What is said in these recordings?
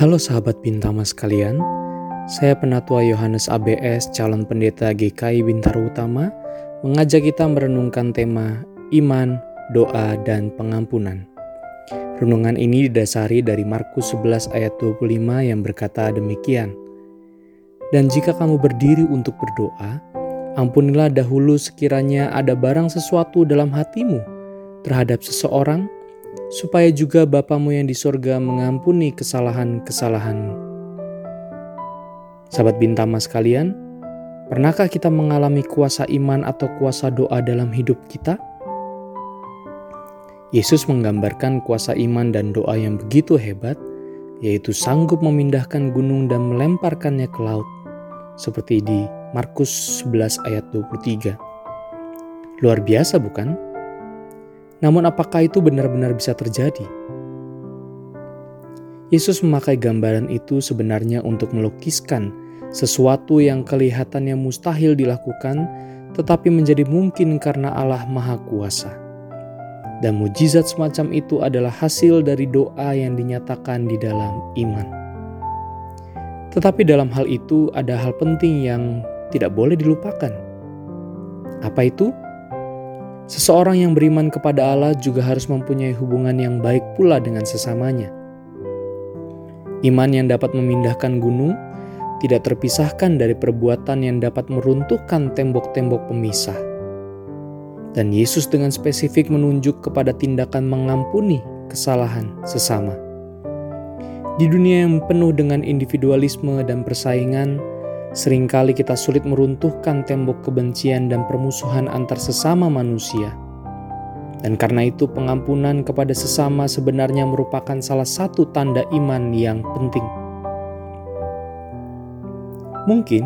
Halo sahabat Bintama sekalian, saya Penatua Yohanes ABS, calon pendeta GKI Bintaro Utama, mengajak kita merenungkan tema iman, doa, dan pengampunan. Renungan ini didasari dari Markus 11 ayat 25 yang berkata demikian. Dan jika kamu berdiri untuk berdoa, ampunilah dahulu sekiranya ada barang sesuatu dalam hatimu terhadap seseorang supaya juga Bapamu yang di sorga mengampuni kesalahan-kesalahanmu. Sahabat Bintama sekalian, pernahkah kita mengalami kuasa iman atau kuasa doa dalam hidup kita? Yesus menggambarkan kuasa iman dan doa yang begitu hebat, yaitu sanggup memindahkan gunung dan melemparkannya ke laut, seperti di Markus 11 ayat 23. Luar biasa bukan? Namun apakah itu benar-benar bisa terjadi? Yesus memakai gambaran itu sebenarnya untuk melukiskan sesuatu yang kelihatannya mustahil dilakukan, tetapi menjadi mungkin karena Allah Maha Kuasa. Dan mujizat semacam itu adalah hasil dari doa yang dinyatakan di dalam iman. Tetapi dalam hal itu ada hal penting yang tidak boleh dilupakan. Apa itu? Seseorang yang beriman kepada Allah juga harus mempunyai hubungan yang baik pula dengan sesamanya. Iman yang dapat memindahkan gunung tidak terpisahkan dari perbuatan yang dapat meruntuhkan tembok-tembok pemisah. Dan Yesus dengan spesifik menunjuk kepada tindakan mengampuni kesalahan sesama. Di dunia yang penuh dengan individualisme dan persaingan, Seringkali kita sulit meruntuhkan tembok kebencian dan permusuhan antar sesama manusia. Dan karena itu pengampunan kepada sesama sebenarnya merupakan salah satu tanda iman yang penting. Mungkin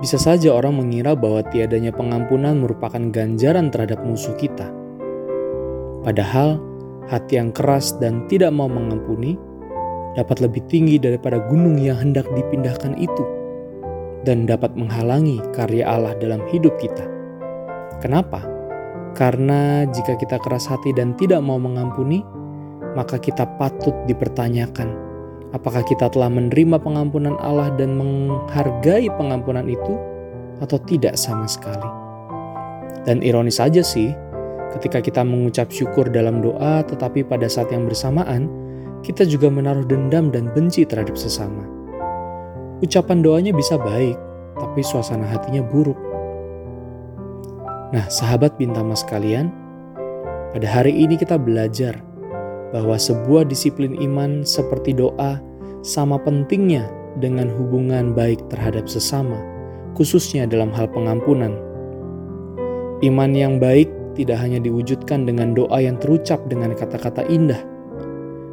bisa saja orang mengira bahwa tiadanya pengampunan merupakan ganjaran terhadap musuh kita. Padahal hati yang keras dan tidak mau mengampuni dapat lebih tinggi daripada gunung yang hendak dipindahkan itu dan dapat menghalangi karya Allah dalam hidup kita. Kenapa? Karena jika kita keras hati dan tidak mau mengampuni, maka kita patut dipertanyakan apakah kita telah menerima pengampunan Allah dan menghargai pengampunan itu atau tidak sama sekali. Dan ironis saja sih, ketika kita mengucap syukur dalam doa, tetapi pada saat yang bersamaan, kita juga menaruh dendam dan benci terhadap sesama. Ucapan doanya bisa baik, tapi suasana hatinya buruk. Nah, sahabat Bintama sekalian, pada hari ini kita belajar bahwa sebuah disiplin iman seperti doa sama pentingnya dengan hubungan baik terhadap sesama, khususnya dalam hal pengampunan. Iman yang baik tidak hanya diwujudkan dengan doa yang terucap dengan kata-kata indah,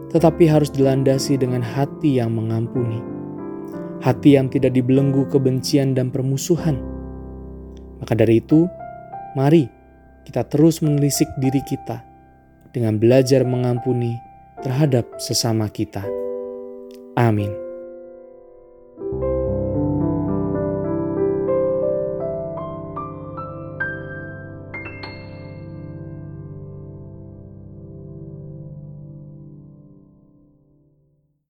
tetapi harus dilandasi dengan hati yang mengampuni hati yang tidak dibelenggu kebencian dan permusuhan. Maka dari itu, mari kita terus menelisik diri kita dengan belajar mengampuni terhadap sesama kita. Amin.